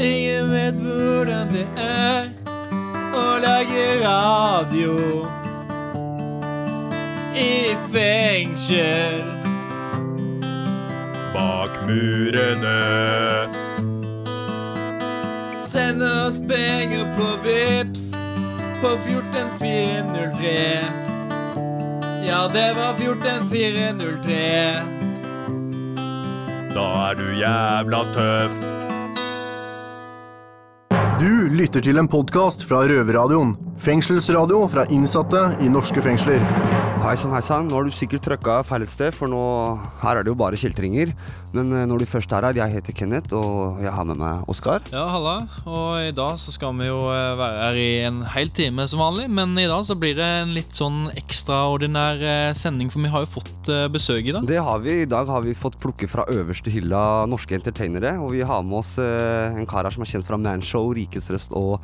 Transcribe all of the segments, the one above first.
Ingen vet hvordan det er å lage radio i fengsel. Bak murene. Send oss penger på Vips på 14403. Ja, det var 14403. Da er du jævla tøff. Du lytter til en podkast fra Røverradioen. Fengselsradio fra innsatte i norske fengsler. Hei sann, hei sann. Nå har du sikkert trykka feil et sted, for nå her er det jo bare kjeltringer. Men eh, når du først er her, jeg heter Kenneth, og jeg har med meg Oskar. Ja, halla. Og i dag så skal vi jo eh, være her i en hel time som vanlig. Men i dag så blir det en litt sånn ekstraordinær eh, sending, for vi har jo fått besøk i dag. Det har vi. I dag har vi fått plukke fra øverste hylla norske entertainere. Og vi har med oss en kar her som er kjent fra Manshow, Rikets Røst og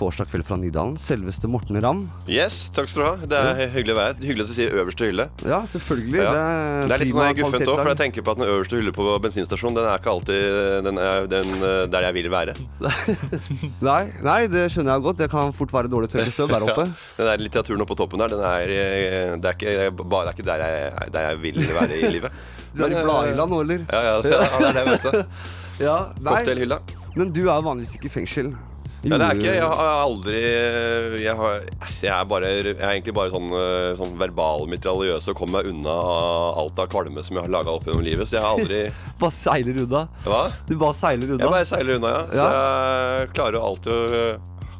Torsdag kveld fra Nydalen. Selveste Morten Ramm. Yes, takk skal du ha. Det er hyggelig å være. Hyggelig at du sier øverste hylle. Ja, selvfølgelig. Ja. Det Det er litt sånn er guffent òg, for jeg tenker på at den øverste hylle på bensinstasjonen, den er ikke alltid den er, den, eh, der jeg vil være. Nei, nei, det skjønner jeg godt. Det kan fort være dårlig tørkestøv der oppe. Den der litteraturen oppe på toppen der, den er, eh, det er ikke, bare, det er ikke der, jeg, der jeg vil være i livet. Du er i eh, bladhylla nå, eller? Ja, ja, det, ja, det er det, vet du. Ja. Cocktailhylla. Men du er vanligvis ikke i fengsel. Ja, det er ikke Jeg har aldri Jeg, har, jeg, er, bare, jeg er egentlig bare sånn, eh, sånn verbal mitraljøs og kommer meg unna alt av kvalme som jeg har laga opp gjennom livet. Så jeg har aldri Bare seiler unna. Hva? Du bare seiler unna. Jeg bare seiler unna, ja. Så Ja. jeg klarer jo alltid å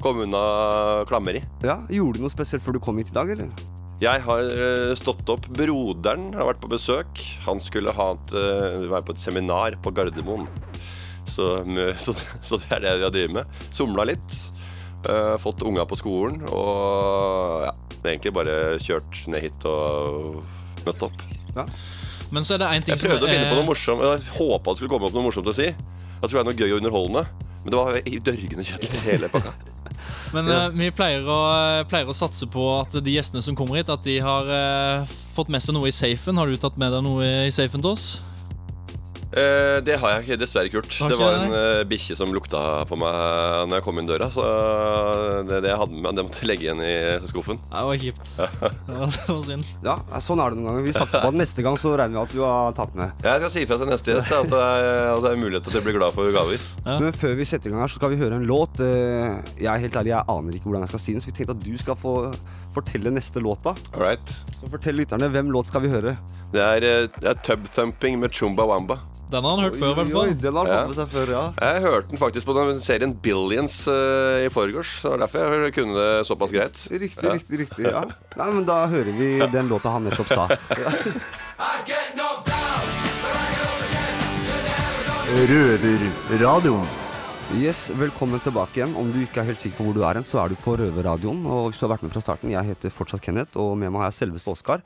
komme unna klammeri. Ja, Gjorde du noe spesielt før du kom hit i dag, eller? Jeg har eh, stått opp. Broderen har vært på besøk. Han skulle ha et, eh, være på et seminar på Gardermoen. Så, så, så det er det jeg driver med. Somla litt. Uh, fått unga på skolen og ja, egentlig bare kjørt ned hit og møtt opp. Men så er det én ting Jeg prøvde å finne på er- noe morsomt. Jeg håpa det skulle komme opp noe morsomt å si. At det skulle være noe gøy og underholdende. Men det var i dørgende kjedelig hele pakka. Men eh, vi pleier å, pleier å satse på at de gjestene som kommer hit, At de har uh, fått med seg noe i safen. Har du tatt med deg noe i safen til oss? Eh, det har jeg ikke, dessverre ikke gjort. Det var en uh, bikkje som lukta på meg Når jeg kom inn døra. Så det, det jeg hadde med meg, det måtte jeg legge igjen i skuffen. Det var kjipt. Det var synd. Ja, sånn er det noen ganger. Vi satser på at neste gang så regner vi at du har tatt med. Jeg skal si ifra til neste gjest at det er, at det er mulighet til at jeg blir glad for gaver. Ja. Men før vi setter i gang her, så skal vi høre en låt. Eh, Jeg er helt ærlig, jeg aner ikke hvordan jeg skal si den, så vi tenkte at du skal få fortelle neste låt, da. Så fortell lytterne, hvem låt skal vi høre? Det er, eh, det er Tub Thumping med Chumba Wamba. Den har han hørt før, i hvert Oi, oi, fall. Den har han Ja. fått med seg før, ja. Jeg hørte den faktisk på den serien Billions uh, i forgårs. Det var derfor jeg kunne det såpass greit. Riktig, riktig, riktig. ja Nei, men Da hører vi den låta han nettopp sa. Røverradioen. Yes, Velkommen tilbake igjen. Om du ikke er helt sikker på hvor du er, så er du på Røverradioen. Og hvis du har vært med fra starten, Jeg heter fortsatt Kenneth, og med meg har jeg selveste Oskar.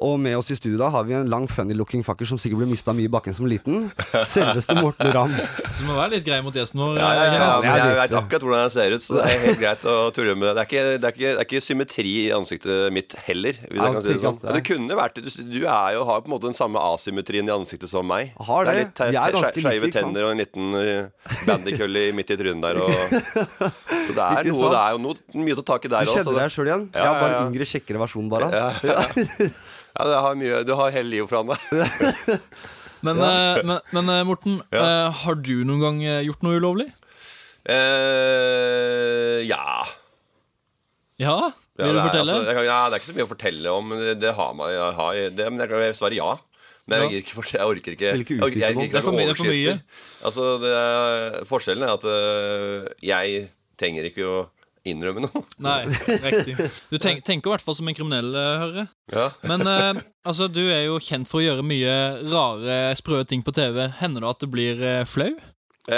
Og med oss i studio da har vi en lang funny looking fucker som sikkert ble mista mye i bakken som liten. Selveste Morten Ramm. Så må være litt grei mot gjesten vår. Ja, ja, ja, ja, jeg vet akkurat hvordan jeg ser ut, så det er helt greit å tulle med det. Det er ikke, det er ikke, det er ikke symmetri i ansiktet mitt heller. Hvis jeg kan si det, sånn. det Men det kunne vært Du, du er jo, har på en måte den samme asymmetrien i ansiktet som meg. Har det. er litt er ganske skeive tenner og en liten bandykølle midt i trynet der. Og, så det er, noe, det er jo noe, mye å ta tak i Du kjenner også. deg sjøl igjen? Ja, bare ja, ja. yngre, kjekkere versjon, bare. Ja, ja. ja, det har mye, du har hele livet foran deg. Men, eh, men, men eh, Morten, Ja. eh, har du noen gang gjort noe ulovlig? Uh, ja. Ja? Ja, Vil du er, fortelle? altså, jeg kan, ja, det er ikke så mye å fortelle om. Det, det har man, jeg har, det, men jeg kan svare ja. Men jeg, Ja. ikke, jeg orker ikke. Jeg orker- jeg gidder Det er for ikke mye- det er for mye. overskrifter. Altså, er, forskjellen er at uh, jeg trenger ikke å innrømme noe. Nei, riktig. Du tenk, tenker i hvert fall som en kriminell, eh, hører jeg. Ja. Men uh, altså, du er jo kjent for å gjøre mye rare, sprø ting på TV. Hender det at du blir uh, flau?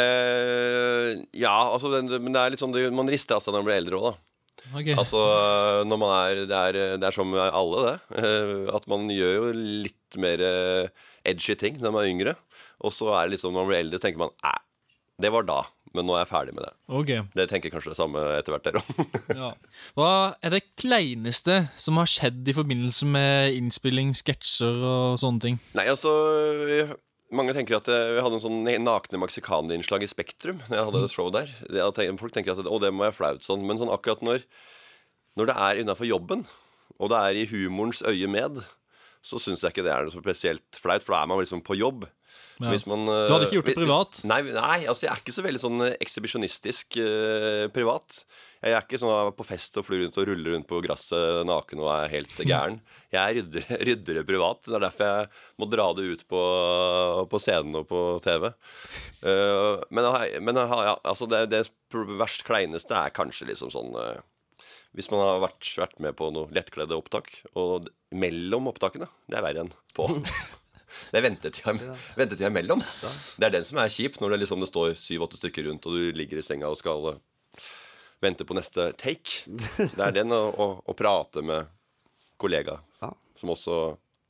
Eh, ja, altså, det, men det er litt sånn det, Man rister av seg når man blir eldre òg, da. Okay. Altså, når man er det, er det er som alle, det. Eh, At man gjør jo litt mer eh, edgy ting når man er yngre. Og så er det liksom når man blir eldre, tenker man Æ, det var da. Men nå er jeg ferdig med det. Okay. Det tenker kanskje det samme etter hvert, dere òg. ja. Hva er det kleineste som har skjedd i forbindelse med innspilling, sketsjer og sånne ting? Nei, altså mange tenker at eh, Vi hadde en sånn nakne meksikanerinnslag i Spektrum Når jeg hadde et show der. Folk tenker at å, det må være flaut sånn. Men sånn akkurat når, når det er innafor jobben, og det er i humorens øye med, så syns jeg ikke det er noe så spesielt flaut, for da er man liksom på jobb. Ja. Hvis man, Du hadde ikke gjort det hvis- privat? Nei, nei altså jeg er ikke så veldig sånn eh, ekshibisjonistisk eh, privat. Jeg er ikke sånn på fest og flyr rundt og ruller rundt på gresset naken og er helt gæren. Jeg er rydder, ryddere privat. Det er derfor jeg må dra det ut på, på scenen og på TV. Uh, men men ja, altså det, det verst kleineste er kanskje liksom sånn eh, Hvis man har vært, vært med på noe lettkledde opptak, og mellom opptakene Det er verre enn på. Det er ventetida, ventetida imellom. Det er den som er kjip, når det, liksom, det står syv-åtte stykker rundt, og du ligger i senga og skal eh, vente på neste take. Det er den å, å, å prate med kollega, Ja. som også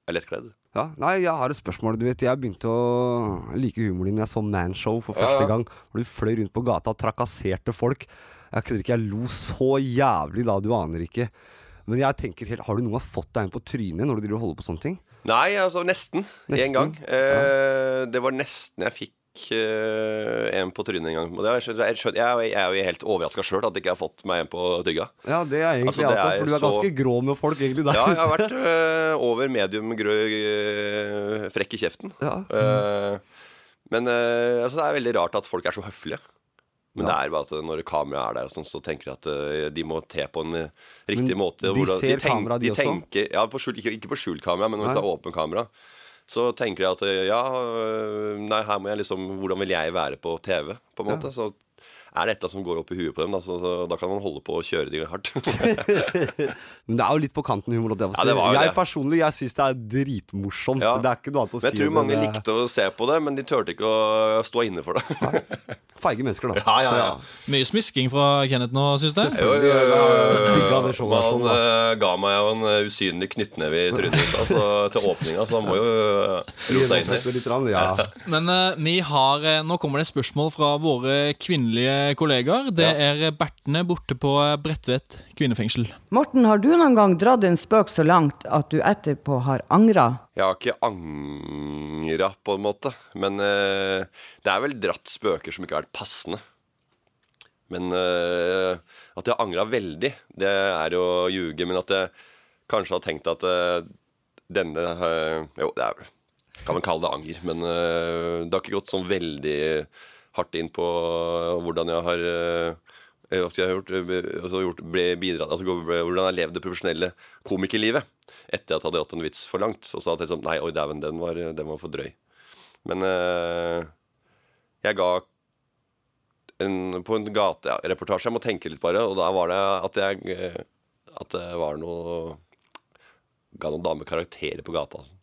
er lettkledd. Ja, nei, jeg har et spørsmål. Du vet, Jeg begynte å like humoren din da jeg så Manshow for Ja, første ja. gang. Hvor du fløy rundt på gata og trakasserte folk. Jeg kødder ikke, jeg lo så jævlig da, du aner ikke. Men jeg tenker helt, har du noen gang fått deg en på trynet når du driver og holder på sånne ting? Nei, altså nesten. Én gang. Eh, det var nesten jeg fikk eh, en på trynet en gang. Jeg, skjønner, jeg, jeg er jo helt overraska sjøl at jeg ikke har fått meg en på tygga. Ja, det er egentlig Altså, det altså, for du er så- ganske grå med folk egentlig der Ja, jeg har vært øh, over medium grø, øh, frekk i kjeften. Ja. Eh, men øh, altså, det er veldig rart at folk er så høflige. Men det er bare at når kameraet er der, og sånn, så tenker jeg at eh, de må te på en eh, riktig Men måte. de hvordan- ser kamera, de de også? ja, på skjult, ikke, ikke på skjult kamera, men hvis Nei. det er åpen kamera. Så tenker jeg at eh, ja, nei, her må jeg liksom Hvordan vil jeg være på TV, på en måte? Så er det et eller annet som går opp i huet på dem, da, så, så da kan man holde på å kjøre de hardt. Men det er jo litt på kanten humor. Det, Ja, det var jo jeg det. personlig jeg syns det er dritmorsomt. Ja. Det er ikke noe annet å Men jeg si. tror mange det. likte å se på det, men de turte ikke å stå inne for det. Feige mennesker, da. Ja, ja, ja. Mye smisking fra Kenneth nå, syns jeg. Jo, jo, jo, jo. Digga det showet her Man sånn, eh, ga meg jo en eh, usynlig knyttneve i trynet altså, til åpninga, så han må jo uh, seg inn ja. Men uh, vi har eh, Nå kommer det spørsmål fra våre kvinnelige kollegaer. Det er Bertene borte på Bredtvet kvinnefengsel. Morten, har du noen gang dratt en spøk så langt at du etterpå har angra? Jeg har ikke angra, på en måte. Men uh, det er vel dratt spøker som ikke har vært passende. Men uh, at jeg har angra veldig, det er jo å ljuge. Men at jeg kanskje har tenkt at uh, denne eh, Jo, det er kan man kalle det anger. Men det har ikke gått sånn veldig hardt inn på hvordan jeg har eh, hva jeg har gjort, eh, altså gjort ble bidratt, altså hvordan jeg har levd det profesjonelle komikerlivet etter at jeg hadde hatt en vits for langt. Og så hadde jeg sånn Nei, oi dæven, den, var- den var for drøy. Men eh, jeg ga en, på en gatereportasje Jeg må tenke litt, bare. Og da var det at jeg eh, At det var noe Ga noen damer karakterer på gata. Altså.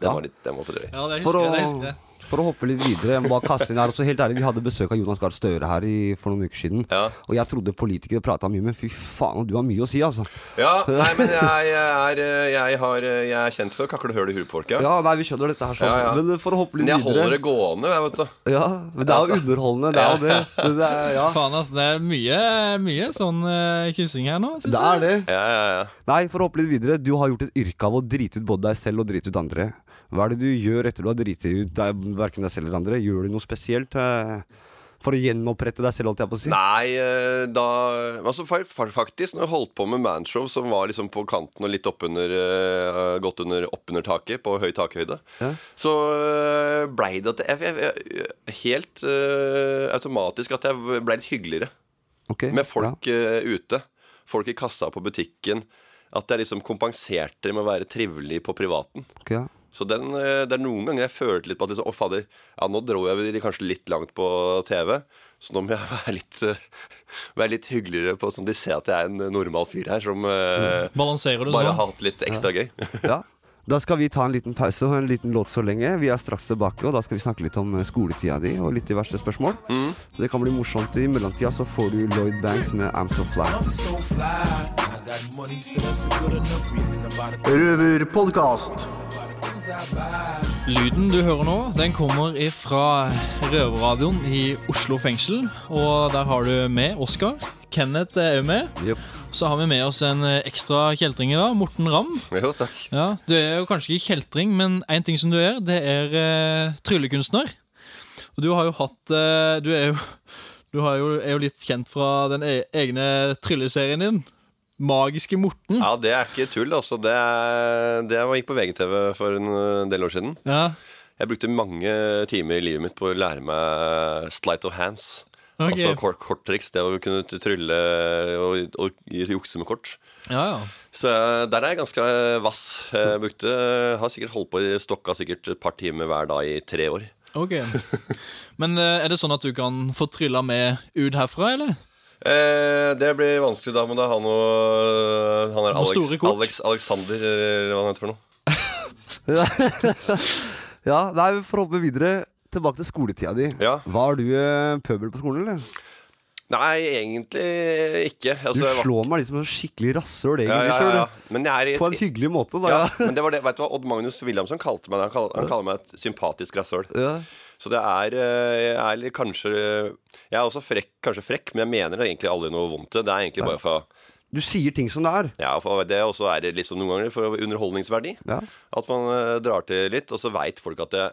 Den, Ja. var litt, den var for drøy. Ja, det For å, det husker jeg. For å hoppe litt videre, jeg må bare kaste inn her. Også helt ærlig, Vi hadde besøk av Jonas Gahr Støre her i, for noen uker siden. Ja. Og jeg trodde politikere prata mye, men fy faen, du har mye å si, altså. Ja, nei, men jeg, jeg, er, jeg, har, jeg er kjent for å kakle høl i huet på folk, ja. Ja, nei, vi skjønner dette her sånn. Ja, ja. Men for å hoppe Men litt jeg holder det gående, jeg, vet du. Ja, men det er jo Altså. underholdende, det er jo det. det, det er, ja. Faen, altså. Det er mye, mye sånn uh, kyssing her nå. synes det er det. Ja, ja, ja. Nei, for å hoppe litt videre. Du har gjort et yrke av å drite ut både deg selv og drite ut andre. Hva er det du gjør etter du har driti ut deg, hverken deg selv eller andre? Gjør du noe spesielt eh, for å gjenopprette deg selv, holdt jeg på å si? Nei, eh, da Altså fa- fa- faktisk, når jeg holdt på med manshow, som var liksom på kanten og litt oppunder uh, Godt under, oppunder taket, på høy takhøyde, Ja. så blei det at jeg, jeg, jeg, Helt uh, automatisk at jeg blei litt hyggeligere okay, med folk eh, ute. Folk i kassa på butikken. At jeg liksom kompenserte med å være trivelig på privaten. Okay, ok, ja. Så den, eh, det er noen ganger jeg følte litt på at liksom, Å, fader, ja, nå dro jeg kanskje litt langt på TV. Så nå må jeg være litt, eh, være litt hyggeligere på sånn de ser at jeg er en normal fyr her som mm. Balanserer du bare sånn? har hatt litt ekstra gøy. ja. Da skal vi ta en liten pause og en liten låt så lenge. Vi er straks tilbake, og da skal vi snakke litt om eh, skoletida di og litt diverse spørsmål. Mm. Så det kan bli morsomt. I mellomtida så får du Lloyd Banks med I'm So Fly. I'm so fly. Røverpodkast. Lyden du hører nå, den kommer fra Røverradioen i Oslo fengsel. Og der har du med Oskar. Kenneth er òg med. Yep. Så har vi med oss en eh, ekstra kjeltring i dag, Morten Ramm. Jo, takk. Ja, Du er jo kanskje ikke kjeltring, men én ting som du er, det er uh, tryllekunstner. Og du har jo hatt uh, Du er jo, du har jo, er jo litt kjent fra den e egne trylleserien din. Magiske Morten. Ja, det er ikke tull, altså. Det, er, det jeg gikk på VGTV for en del år siden. Ja, Jeg brukte mange timer i livet mitt på å lære meg sleight of hands. Ok. Altså kort, korttriks. Det å kunne trylle og, og jukse med kort. ja, ja. Så eh, der er jeg ganske vass. Jeg brukte, har sikkert holdt på i stokka sikkert et par timer hver dag i tre år. Ok. Men eh, er det sånn at du kan få trylla med ut herfra, eller? Eh, det blir vanskelig da, må du ha noe Han er Alex. Alex Alexander, eller hva han heter for noe. ja, nei, vi får hoppe videre. Tilbake til skoletida di. Ja. Var du eh, pøbel på skolen, eller? Nei, egentlig ikke. Du Altså, var- slår meg litt som en skikkelig rasshøl, egentlig. ja, ja, ja, du. Er i På en hyggelig måte, da. ja, men det var det, vet du hva Odd Magnus Williamson kalte meg det. Han kaller, han kaller meg et sympatisk rasshøl. Så det er, eh, er kanskje Jeg er også frekk, kanskje frekk, men jeg mener det egentlig aldri noe vondt. Det er egentlig bare for Du sier ting som det er. Ja, for det også er det liksom noen ganger for underholdningsverdi. Ja. At man eh, drar til litt, og så veit folk at det,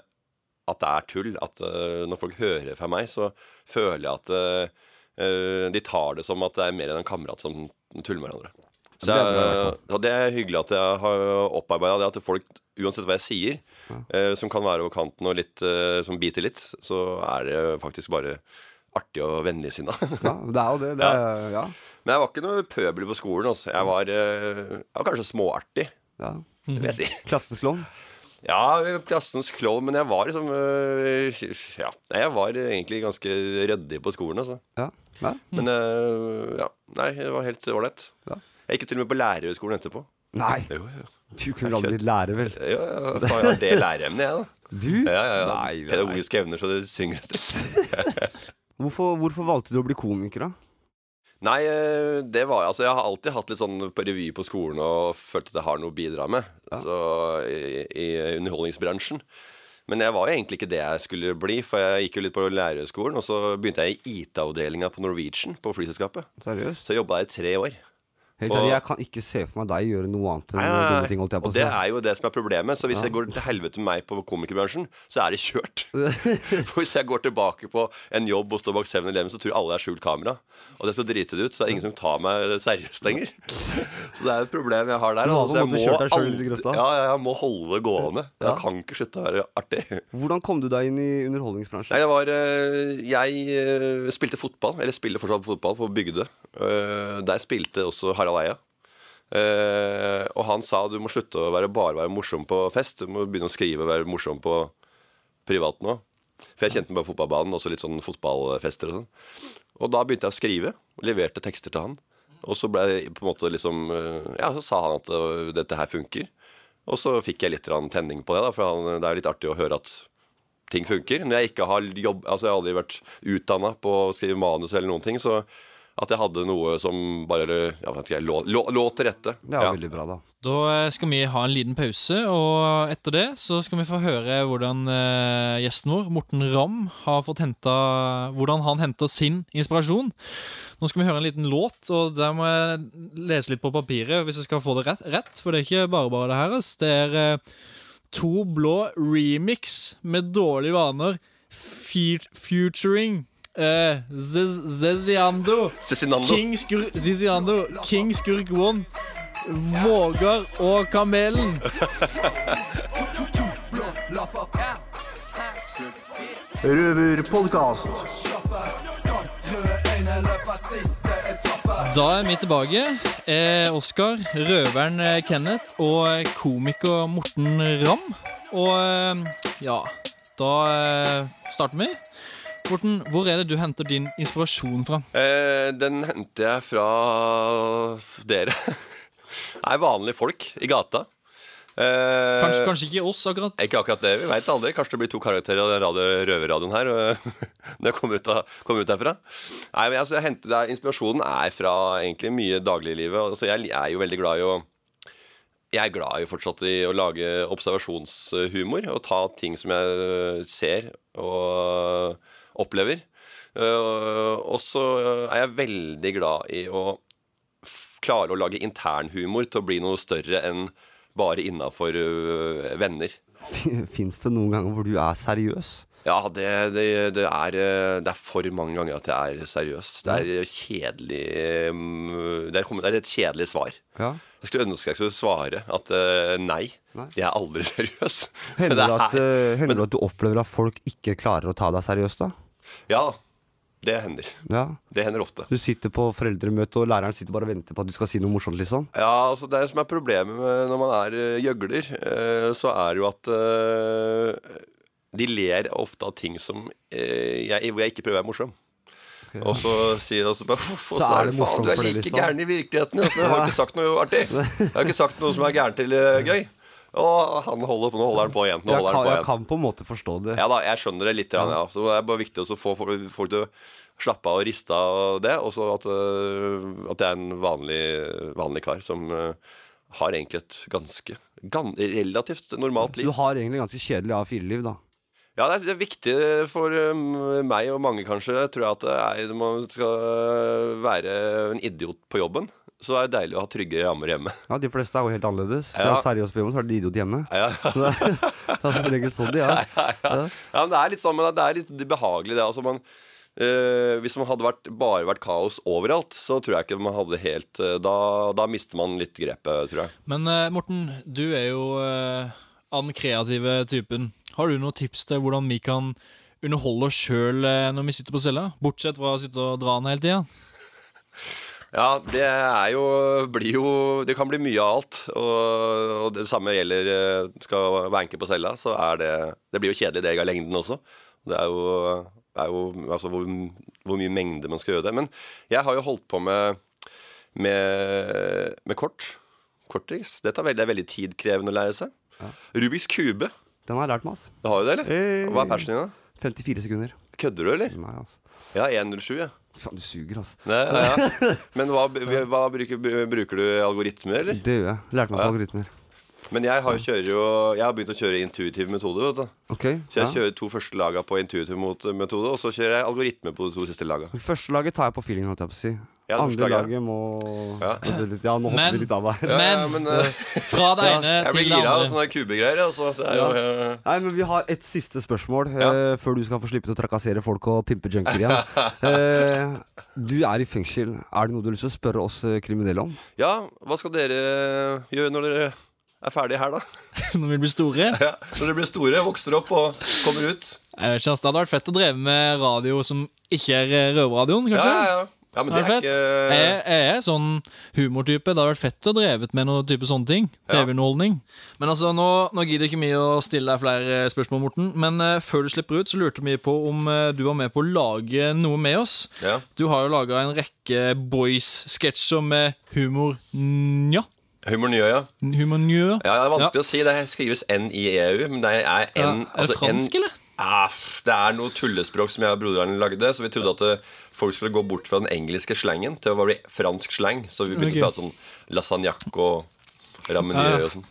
at det er tull. At uh, når folk hører fra meg, så føler jeg at eh, de tar det som at det er mer enn en kamerat som tuller med hverandre. Så jeg, og det er hyggelig at jeg har opparbeida det. At folk, uansett hva jeg sier, uh, som kan være over kanten og litt som biter litt, så er det faktisk bare artig og vennligsinna. Ja, det er jo det. det er, ja. Men jeg var ikke noe pøbel på skolen. Altså. Jeg, var, jeg var kanskje småartig, Ja. vil jeg si. Klassens klovn. Ja, klassens klovn, men jeg var liksom øh, Ja, jeg var egentlig ganske ryddig på skolen, altså. Ja. Ja. Men øh, ja, nei, det var helt ålreit. Ja. Jeg gikk jo til og med på lærerhøgskolen etterpå. Nei, Jo, jo. du kunne aldri blitt lærer, vel? Ja, ja, faen, har det læreemnet, jeg, da. Du? Ja, ja, ja. Pedagogiske evner så det synger etter. Hvorfor, hvorfor valgte du å bli komiker, da? Nei, øh, det var Altså, jeg har alltid hatt litt sånn på revy på skolen og følt at jeg har noe å bidra med så, i, i underholdningsbransjen. Men jeg var jo egentlig ikke det jeg skulle bli, for jeg gikk jo litt på lærerhøgskolen, og så begynte jeg i IT-avdelinga på Norwegian på flyselskapet. Seriøst? Så jobba jeg i tre år. Helt Og- Jeg kan ikke se for meg deg gjøre noe annet enn Nei, nei, nei. dumme ting. holdt jeg på Og det er jo det som er problemet. Så hvis det går til helvete med meg på komikerbransjen, så er det kjørt. For hvis jeg går tilbake på en jobb og står bak 7-Eleven, så tror alle er skjult kamera. Og det skal drite det ut, så det er ingen som tar meg seriøst lenger. Så det er et problem jeg har der. På altså, jeg må alltid- Ja, ja, jeg må holde det gående. Ja. Jeg kan ikke slutte å være artig. Hvordan kom du deg inn i Nei, underholdningsbransjen? jeg var eh, Jeg eh, spilte fotball, eller spiller fortsatt fotball, på Bygde. Eh, Der spilte også Harald Eia. Eh, og han sa du må slutte å være, bare være morsom på fest. Du må begynne å skrive og være morsom på privat nå. For jeg kjente meg på fotballbanen, også litt sånn fotballfester og sånn. Og da begynte jeg å skrive, og leverte tekster til han. Og så ble jeg på en måte liksom eh, Ja, så sa han at øh, dette her funker. Og så fikk jeg litt tenning på det, da, for han, det er litt artig å høre at ting funker. Når jeg ikke har jobb Altså jeg har aldri vært utdanna på å skrive manus eller noen ting, så at jeg hadde noe som bare ja, vet ikke, lå, lå, lå til rette. Det er Ja. veldig bra, da. Da skal vi ha en liten pause, og etter det så skal vi få høre hvordan eh, gjesten vår, Morten Ramm, har fått henta Hvordan han henter sin inspirasjon. Nå skal vi høre en liten låt, og der må jeg lese litt på papiret hvis jeg skal få det rett. rett for det er ikke bare bare det her. Det er eh, To Blå remix med dårlige vaner fe- featuring eh, Zez- Zeziando. King Skur Ziziando, King Skurk One, Vågar og Kamelen. Røverpodkast. Da er vi tilbake. Eh, Oskar, røveren eh, Kenneth og komiker Morten Ramm. Og eh, ja, da eh, starter vi. Morten, hvor er det du henter din inspirasjon fra? Eh, den henter jeg fra dere. Nei, vanlige folk i gata. Eh, Kanskje, kanskje ikke oss, akkurat. Ikke akkurat det. Vi veit aldri. Kanskje det blir to karakterer av den radio, røverradioen her. Når jeg kommer ut, av, kommer ut herfra. Nei, men altså, jeg henter der, Inspirasjonen er fra egentlig mye dagliglivet. Altså, jeg er jo veldig glad i å Jeg er glad i fortsatt i å lage observasjonshumor. Og ta ting som jeg øh, ser og opplever. Øh, Og så øh, er jeg veldig glad i å klare å lage internhumor til å bli noe større enn bare innafor venner. Fins det noen ganger hvor du er seriøs? Ja, det, det, det, er, eh, det er for mange ganger at jeg er seriøs. Det er kjedelig mm, Det er, det er et kjedelig svar. Ja. Jeg skulle ønske jeg skulle svare at uh, nei, Nei. jeg er aldri seriøs. Hender det at, er- eh, hender at du opplever at folk ikke klarer å ta deg seriøst, da? Ja, det hender. Ja. Det hender ofte. Du sitter på foreldremøte, og læreren sitter bare og venter på at du skal si noe morsomt, liksom? Ja, altså Det som er problemet med når man er eh, gjøgler, eh, så er jo at eh, de ler ofte av ting som jeg, hvor jeg ikke prøver å være morsom. Og så sier de også bare Uff, og Så er det faen, du er like liksom. gæren i virkeligheten. Altså, jeg har ikke sagt noe artig. Jeg har ikke sagt noe som er gærent eller gøy. Og han holder på, nå holder han på igjen. Nå Jeg kan, på jeg igjen. kan på en måte forstå det. Ja da, jeg skjønner det litt. Ja. Ja. Så det er bare viktig å få folk til å slappe av og riste av det. Og så at, øh, at jeg er en vanlig, vanlig kar som øh, har egentlig et ganske gan, relativt normalt liv Du har egentlig ganske kjedelig A4-liv, da. Ja, det er, det viktig for øh, meg og mange, kanskje, tror jeg at det er, man skal være en idiot på jobben, så er det deilig å ha trygge rammer hjemme. Ja, De fleste er jo helt annerledes. Ja. Ja. Seriøst på jobben, så er det idiot hjemme. Ja, Så det er, det er som regel sånn de er. ja, men det er litt sånn, men det er litt behagelig det. Altså man, øh, hvis man hadde vært, bare vært kaos overalt, så tror jeg ikke man hadde helt eh, Da, da mister man litt grepet, tror jeg. Men eh, Morten, du er jo eh, av den kreative typen. Har du noen tips til hvordan vi kan underholde oss sjøl når vi sitter på cella? Bortsett fra å sitte og dra den hele tida. Ja, det er jo blir jo Det kan bli mye av alt. Og, og det samme gjelder eh, Skal vanke på cella, så er det Det blir jo kjedelig det av lengden også. Det er jo, er jo altså hvor, hvor mye mengde man skal gjøre det. Men jeg har jo holdt på med med, med kort. Korttriks. Det er veldig tidkrevende å lære seg. Rubiks kube. Den har jeg lært meg, ass. Det har du det, eller? Eh, Hva er persen din, da? 54 sekunder. Kødder du, eller? Nei, altså Ja, 107, ja. Faen, du suger, altså. Nei, ja, ja. Men hva, hva bruker, bruker du algoritmer, eller? Det gjør jeg. Lærte meg på algoritmer. Men jeg har, jo jeg har begynt å kjøre intuitiv metode. vet du Ok, Så jeg kjører to første laga på intuitiv metode, og så kjører jeg algoritme på de to siste laga. Første laget tar jeg på feeling, holdt jeg på å si. Ja, Andre laget. må Ja. Ja, nå hopper Men- vi litt av her. Ja, ja, Men- men eh, Fra det ene jeg blir til det gira av andre. sånne kubegreier. Altså. Det sånne jo eh, Nei, men Vi har et siste spørsmål Ja. eh, før du skal få slippe til å trakassere folk og pimpe junker igjen. eh, du er i fengsel. Er det noe du har lyst til å spørre oss kriminelle om? Ja, hva skal dere gjøre når dere er ferdige her, da? Når vi blir store. Ja, når dere blir store, vokser opp og kommer ut? Jeg vet ikke, Det hadde vært fett å dreve med radio som ikke er Røverradioen, kanskje? ja, ja. ja men Det det er fett. ikke Jeg, jeg er sånn humortype. Det hadde vært fett å drevet med noen type sånne ting. TV-underholdning. Men altså, nå, nå gidder ikke vi å stille deg flere spørsmål, Morten. Men uh, før du slipper ut, så lurte vi på om uh, du var med på å lage noe med oss. Ja. Du har jo laga en rekke boys-sketsjer med humor nja. Humor njø, ja. Humor njø. Ja, det er vanskelig å si. Det skrives N-I-E-U, men det er Ja, er det fransk, eller? Ah, det er noe tullespråk som jeg og broderen lagde, så vi trodde at eh, folk skulle gå bort fra den engelske slangen til å bli fransk slang. Så vi begynte okay. å prate sånn lasagnac og ramenier og sånn.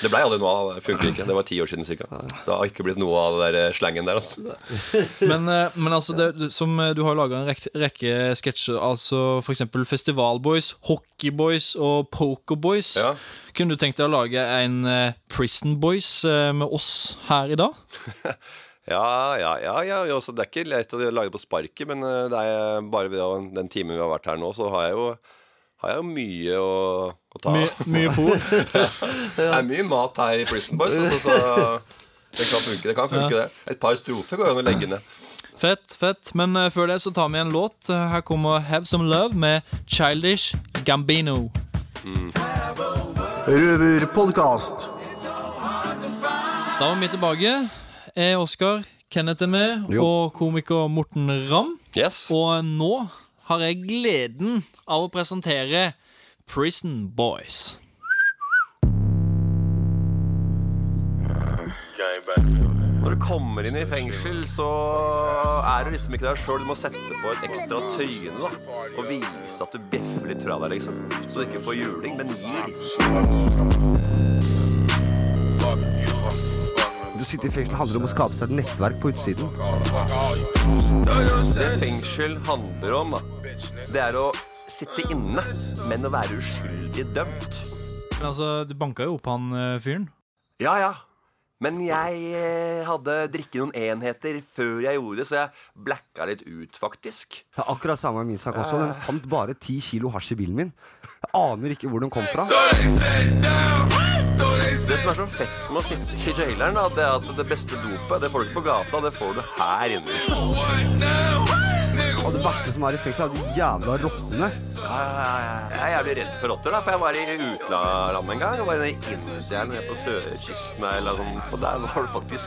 Det blei aldri noe av. Det funker ikke. Det var ti år siden cirka. Det har ikke blitt noe av der eh, slangen der, altså. Men, eh, men altså, det, som du har laga en rekke, rekke sketsjer, altså f.eks. Festivalboys, Hockeyboys og Pokerboys. Ja. Kunne du tenkt deg å lage en Prison Boys med oss her i dag? Ja, ja, ja, ja. ja, altså, det er ikke lett å lage det på sparket, men eh, det er bare ved den timen vi har vært her nå, så har jeg jo, har jeg jo mye å, å ta Mye, My, mye fôr. Det er mye mat her i Prison Boys, altså, så det kan funke. Det kan funke det. Et par strofer går an å legge ned. Fett, fett. Men uh, før det så tar vi en låt. Eh, Her kommer Have Some Love med Childish Gambino. Røverpodkast. Da var vi tilbake. Jeg er Oskar, Kenneth er med, Jo. og komiker Morten Ramm. Yes. Og nå har jeg gleden av å presentere Prison Boys. Når du kommer inn i fengsel, så er du liksom ikke deg sjøl. Du må sette på et ekstra tryne da og vise at du bjeffer litt fra deg, liksom. Så du ikke får juling, men gir. Du sitter i fengsel handler om å skape seg et nettverk på utsiden. Det fengsel handler om, det er å sitte inne, men å være uskyldig dømt. Men altså, du banka jo opp han eh, fyren. Ja, ja. Men jeg eh, hadde drikket noen enheter før jeg gjorde det, så jeg blacka litt ut, faktisk. Er akkurat samme med min sak også. Den fant bare ti kilo hasj i bilen min. Jeg aner ikke hvor den kom fra. Det som er så fett med å sitte i jaileren, det er at det beste dopet det får du ikke på gata, det får du her inne. liksom. Og det verste som er i fengsel, er de jævla rottene. Jeg er jævlig redd for rotter, da, for jeg var i utlandet en gang. Jeg var i India nede på sørkysten eller noe og der var det faktisk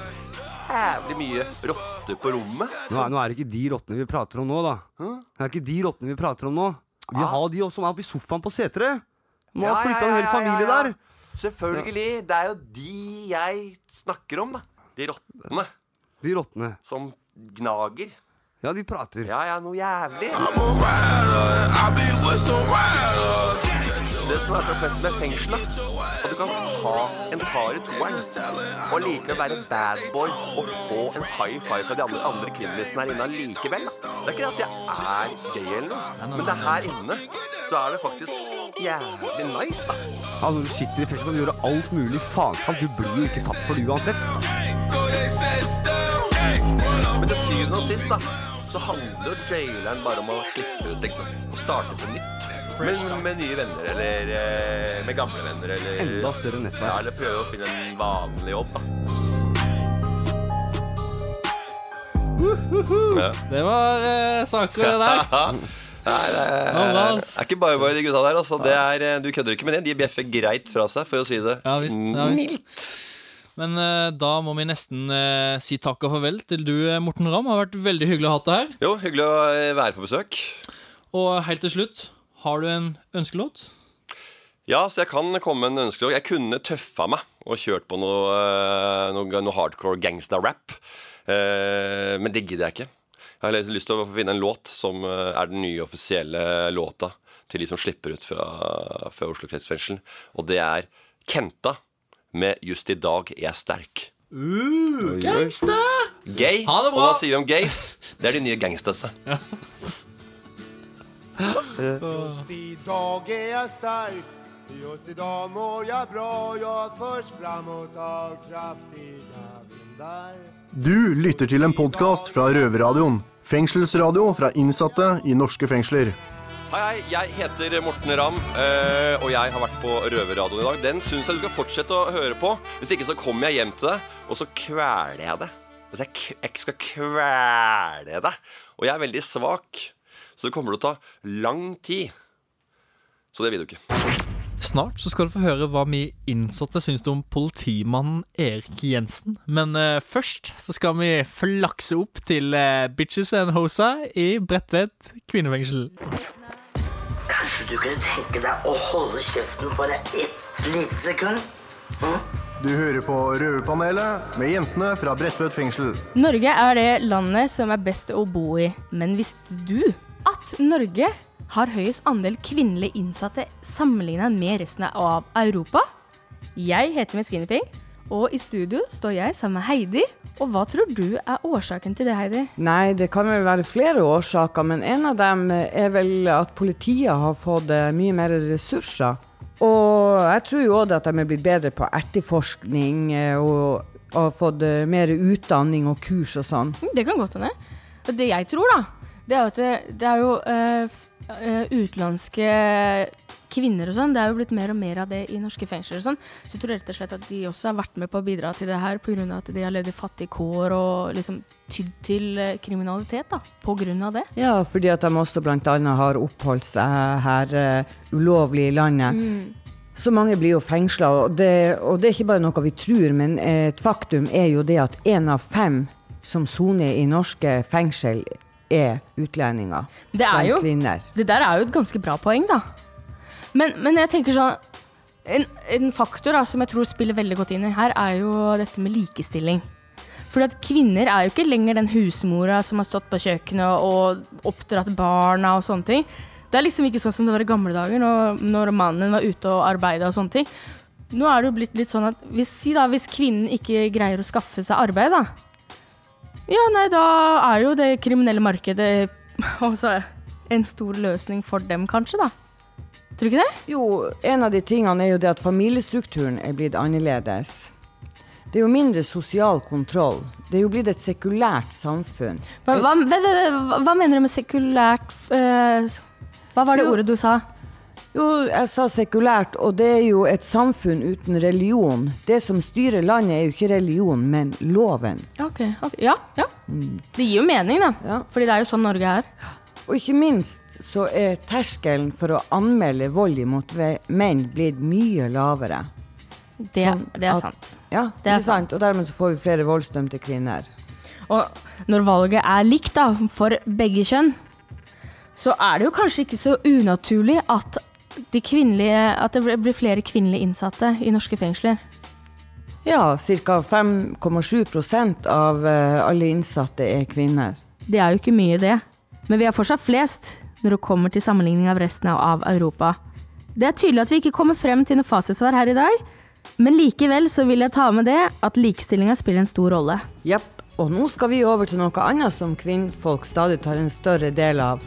jævlig mye rotter på rommet. Nå er, nå er det ikke de rottene vi prater om nå, da. Det er ikke de rottene vi prater om nå. Vi har de også som er oppe i sofaen på seteret. Nå har flytta en hel familie der. Selvfølgelig. Det er jo de jeg snakker om, da. De rottene De rottene. som gnager. Ja, de prater. Ja, ja, noe jævlig. Det som er så fett med fengselet. at du kan ta en kar i toeren og likevel være bad boy og få en high five fra de andre, andre kvinnelisene her inne likevel. Det er ikke at jeg er gay eller noe, men det er her inne så er det faktisk jævlig nice, da. Altså, du sitter i fengsel, kan du gjøre alt mulig faenskap. Du blir jo ikke tatt for det uansett. Men til syvende og sist, da, så handler jo jaileren bare om å slippe ut, liksom. Og starte på nytt. Med, med nye venner, eller eh, med gamle venner, eller Enda større Ja, nettverk. eller prøve å finne en vanlig jobb, da. Ja. Det var eh, saker, det der. Nei, det er, Ja, bra, ass. er ikke bare bare de gutta der. Altså. Det er, eh, du kødder ikke med det. De bjeffer greit fra seg, for å si det Ja, visst, ja, visst. mildt. Men eh, da må vi nesten eh, si takk og farvel til du, eh, Morten Ramm. Det har vært veldig hyggelig å ha deg her. Jo, hyggelig å eh, være på besøk. Og helt til slutt, har du en ønskelåt? Ja, så jeg kan komme med en ønskelåt. Jeg kunne tøffa meg og kjørt på noe, eh, noe, noe hardcore gangsta-rap. Eh, men det gidder jeg ikke. Jeg har lyst til å finne en låt som eh, er den nye offisielle låta til de som slipper ut fra, fra Oslo kretsfengsel. Og det er Kenta med 'Just i dag er jeg sterk'. Uh, Gangsta! Gay. Ha det Og hva sier vi om gays? Det er de nye gangstasa. Just idag är jag stark Just idag mår jag bra Jag förs framåt av kraftiga vindar Du lytter til en podkast fra Røverradioen. Fengselsradio fra innsatte i norske fengsler. Hei, jeg heter Morten Ramm, eh, og jeg har vært på Røverradioen i dag. Den syns jeg du skal fortsette å høre på. Hvis ikke så kommer jeg hjem til deg, og så kveler jeg deg. Hvis jeg, jeg skal kvele deg. Og jeg er veldig svak, så det kommer til å ta lang tid. Så det vil du ikke. Snart så skal du få høre hva vi innsatte syns om politimannen Erik Jensen. Men uh, først så skal vi flakse opp til uh, Bitches and Hosa i Bredtvet kvinnefengsel. Kanskje du kunne tenke deg å holde kjeften bare ett lite sekund? Du hører på Røverpanelet med jentene fra Bredtvet fengsel. Norge er det landet som er best å bo i. Men visste du at Norge har høyest andel kvinnelige innsatte sammenlignet med resten av Europa? Jeg heter Miss Ping, og i studio står jeg sammen med Heidi. Og hva tror du er årsaken til det, Heidi? Nei, det kan vel være flere årsaker, men en av dem er vel at politiet har fått eh, mye mer ressurser. Og jeg tror jo òg at de er blitt bedre på etterforskning eh, og, har fått eh, mer utdanning og kurs og sånn. Mm, Det kan godt hende. Det jeg tror, da, det er jo at det, er jo uh, utenlandske kvinner og sånn. Det er jo blitt mer og mer av det i norske fengsler og sånn. Så jeg tror rett og slett at de også har vært med på å bidra til det her pga. at de har levd i fattige kår og liksom tydd til eh, kriminalitet, da. Av det. Ja, fordi at de også bl.a. har oppholdt seg her uh, ulovlig i landet. Så mange blir jo fengsla, og, det- og det er ikke bare noe vi tror, men et faktum er jo det at én av fem som soner i norske fengsel, er utlendinger. Det er jo kvinner. Det der er jo et ganske bra poeng, da. Men, men jeg tenker sånn en, en faktor da, som jeg tror spiller veldig godt inn i her, er jo dette med likestilling. Fordi at kvinner er jo ikke lenger den husmora som har stått på kjøkkenet og oppdratt barna og sånne ting. Det er liksom ikke sånn som det var i gamle dager, når, når mannen var ute og arbeida og sånne ting. Nå er det jo blitt litt sånn at hvis, da, hvis kvinnen ikke greier å skaffe seg arbeid, da. Ja, nei, da er jo det kriminelle markedet også en stor løsning for dem, kanskje, da? Tror du ikke det? Jo, en av de tingene er jo det at familiestrukturen er blitt annerledes. Det er jo mindre sosial kontroll. Det er jo blitt et sekulært samfunn. Hva, hva, hva, hva, mener du med sekulært uh, Hva var det Jo. ordet du sa? Jo, jeg sa sekulært, og det er jo et samfunn uten religion. Det som styrer landet er jo ikke religion, men loven. Ok, ok, Ja, ja. Det gir jo mening, da. Ja. Fordi det er jo sånn Norge er. Og ikke minst så er terskelen for å anmelde vold imot menn blitt mye lavere. Det, Sånn det er at- sant. Ja, Det er ikke sant? Og dermed så får vi flere voldsdømte kvinner. Og når valget er likt da, for begge kjønn, så er det jo kanskje ikke så unaturlig at, de at det blir flere kvinnelige innsatte i norske fengsler. Ja, ca. 5,7 av eh, alle innsatte er kvinner. Det er jo ikke mye, det. Men vi er fortsatt flest når det kommer til sammenligning av resten av Europa. Det er tydelig at vi ikke kommer frem til noe fasitsvar her i dag, men likevel så vil jeg ta med det at likestillinga spiller en stor rolle. Jepp. Og nå skal vi over til noe annet som kvinnfolk stadig tar en større del av,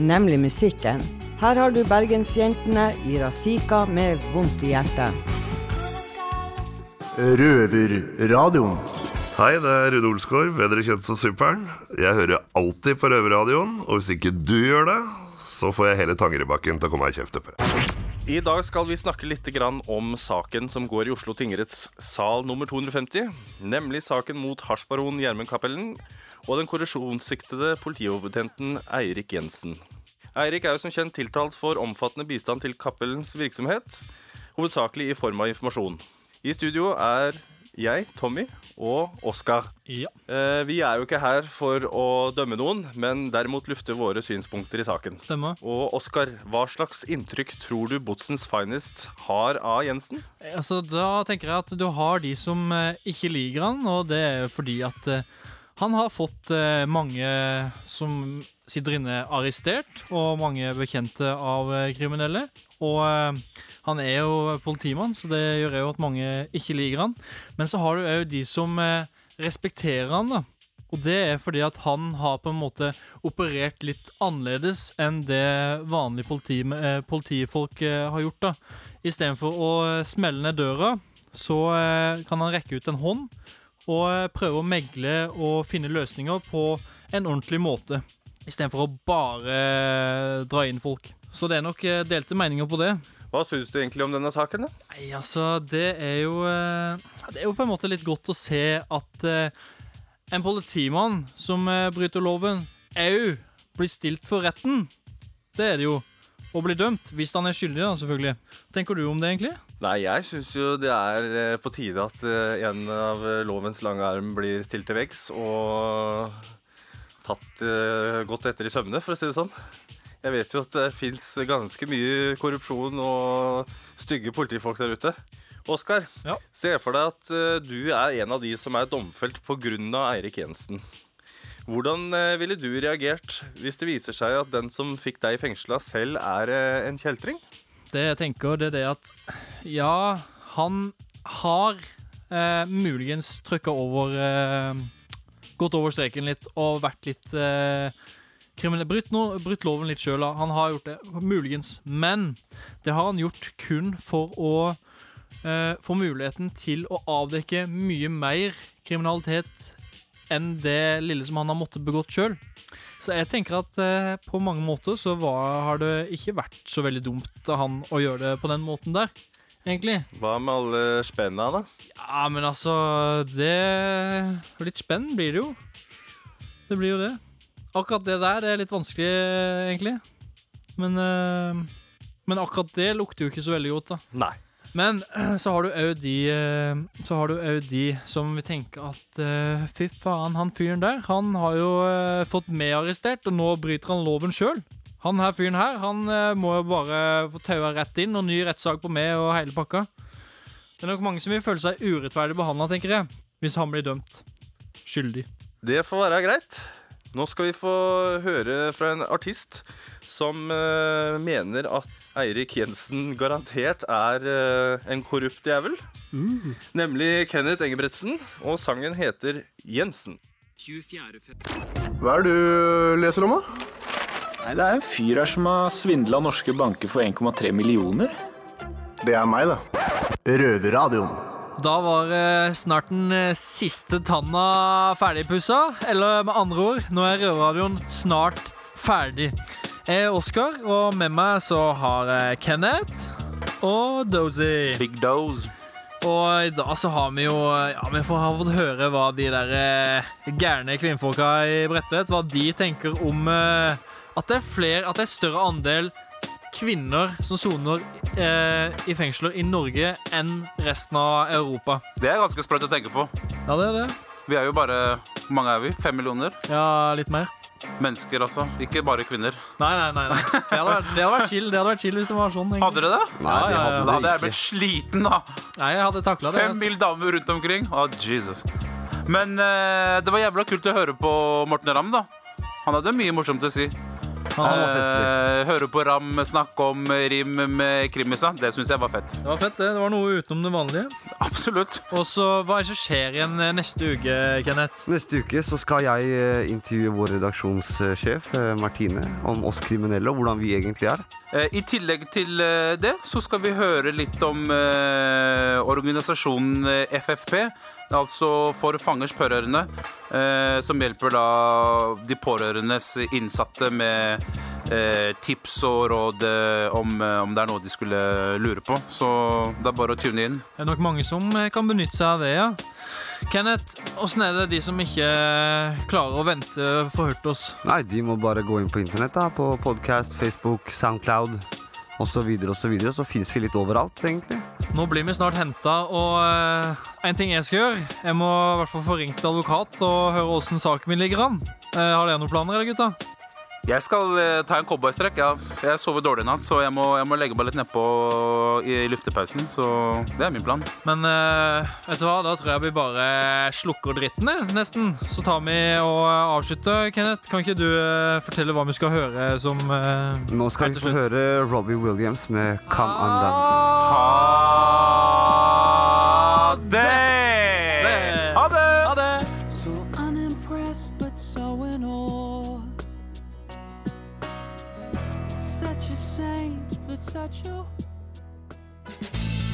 nemlig musikken. Her har du Bergensjentene i Razika med vondt i hjertet. Røverradioen. Hei, det er Rune Olsgaard, bedre kjent som Superen. Jeg hører alltid på Røverradioen, og hvis ikke du gjør det, så får jeg hele Tangerudbakken til å komme meg kjefte på deg. I dag skal vi snakke litt om saken som går i Oslo tingretts sal nummer 250. Nemlig saken mot hasjbaron Gjermund Cappelen og den korrusjonssiktede politioverbetjenten Eirik Jensen. Eirik er jo som kjent tiltalt for omfattende bistand til Cappelens virksomhet, hovedsakelig i form av informasjon. I studio er jeg, Tommy, og Oskar. Ja. Eh, vi er jo ikke her for å dømme noen, men derimot lufte våre synspunkter i saken. Stemmer. Og Oskar, hva slags inntrykk tror du Botsens Finest har av Jensen? Altså, da tenker jeg at du har de som eh, ikke liker han, og det er fordi at eh, han har fått eh, mange som sitter inne arrestert, og mange bekjente av eh, kriminelle. Og eh, han er jo politimann, så det gjør jo at mange ikke liker han. Men så har du òg de som eh, respekterer han, da. Og det er fordi at han har på en måte operert litt annerledes enn det vanlige politi, eh, politifolk eh, har gjort. da. Istedenfor å smelle ned døra, så kan han rekke ut en hånd og eh, prøve å megle og finne løsninger på en ordentlig måte. Istedenfor å bare eh, dra inn folk. Så det er nok eh, delte meninger på det. Hva syns du egentlig om denne saken? da? Nei, altså, det er jo Det er jo på en måte litt godt å se at en politimann som bryter loven, au blir stilt for retten. Det er det jo. Og blir dømt. Hvis han er skyldig, da, selvfølgelig. Tenker du om det, egentlig? Nei, jeg syns jo det er eh, på tide at eh, en av eh, lovens lange arm blir stilt til veggs og tatt godt etter i sømmene, for å si det sånn. Jeg vet jo at det fins ganske mye korrupsjon og stygge politifolk der ute. Oskar, se for deg at du er en av de som er domfelt pga. Eirik Jensen. Hvordan ville du reagert hvis det viser seg at den som fikk deg fengsla, selv er en kjeltring? Det jeg tenker, det er det at Ja, han har eh, muligens trykka over eh, Gått over streken litt og vært litt eh, kriminell. Brutt, no, brutt loven litt sjøl. Han har gjort det, muligens. Men det har han gjort kun for å eh, få muligheten til å avdekke mye mer kriminalitet enn det lille som han har måttet begått sjøl. Så jeg tenker at eh, på mange måter så var, har det ikke vært så veldig dumt av han å gjøre det på den måten der, egentlig. Hva med alle spenna, da? Ja, men altså Det Litt spenn blir det jo. Det blir jo det. Akkurat det der er litt vanskelig, egentlig. Men eh, Men akkurat det lukter jo ikke så veldig godt, da. Nei. Men så har du òg de eh, Så har du òg de som vil tenke at uh, fy faen, han fyren der, han har jo uh, fått medarrestert, og nå bryter han loven sjøl. Han her fyren her, han uh, må jo bare få taua rett inn, og ny rettssak på meg og hele pakka. Det er nok mange som vil føle seg urettferdig behandla, tenker jeg, hvis han blir dømt skyldig. Det får være greit. Nå skal vi få høre fra en artist som uh, mener at Eirik Jensen garantert er uh, en korrupt djevel. Nemlig Kenneth Engebretsen, og sangen heter Jensen. Hva er det du leser om, da? Nei, Det er en fyr her som har svindla norske banker for 1,3 millioner. Det er meg, da. Røverradioen. Da var eh, snart den eh, siste tanna ferdigpussa. Eller med andre ord, nå er Røverradioen snart ferdig. Jeg er Oskar, og med meg så har jeg Kenneth og Dozy. Big Doze. Og i dag så har vi jo Ja, vi får ha fått høre hva de der eh, gærne kvinnfolka i Bredtvet Hva de tenker om eh, at det er flere At det er større andel kvinner som soner eh, i fengsler i Norge enn resten av Europa. Det er ganske sprøtt å tenke på. Ja, det er det. Vi er jo bare Hvor mange er vi? Fem millioner? Ja, litt mer. Mennesker, altså. Ikke bare kvinner. Nei, nei, nei. nei. Det, hadde vært, det hadde vært chill Det hadde vært chill hvis det var sånn. egentlig. Hadde dere det? Nei, det hadde Da hadde jeg blitt sliten, da. Nei, jeg hadde takla det. Fem ass. mil damer rundt omkring. Å, Jesus. Men eh, det var jævla kult å høre på Morten Ramm, da. Han hadde mye morsomt å si. Eh, høre på Ram snakke om rim med krimisa. Det syns jeg var fett. Det var fett, det. Det var noe utenom det vanlige. Absolutt. Og så, Hva er det som skjer igjen eh, neste uke, Kenneth? Neste uke så skal jeg eh, intervjue vår redaksjonssjef Martine om oss kriminelle og hvordan vi egentlig er. Eh, I tillegg til det så skal vi høre litt om eh, organisasjonen FFP. Altså For fangers pårørende. Eh, som hjelper da de pårørendes innsatte med eh, tips og råd eh, om, eh, om det er noe de skulle lure på. Så det er bare å tune inn. Det er nok mange som eh, kan benytte seg av det, ja. Kenneth, åssen er det de som ikke klarer å vente, får hørt oss? Nei, de må bare gå inn på internett, da. På podcast, Facebook, Soundcloud osv. Så, videre, og så, videre. så fins vi litt overalt, egentlig. Nå blir vi snart henta, og eh, en ting jeg skal gjøre Jeg må i hvert fall få ringt advokat og høre åssen saken min ligger an. Uh, har dere noen planer, eller gutta? Jeg skal eh, ta en cowboystrekk. Ja. Jeg sover dårlig i natt, så jeg må, jeg må legge meg litt nedpå i luftepausen. Så det er min plan. Men eh, vet du hva, da tror jeg vi bare slukker dritten, jeg, nesten. Så tar vi og eh, avslutter. Kenneth, kan ikke du eh, fortelle hva vi skal høre som eh, Nå skal helt vi til få slutt? høre Robbie Williams med Come Undone. Ha det!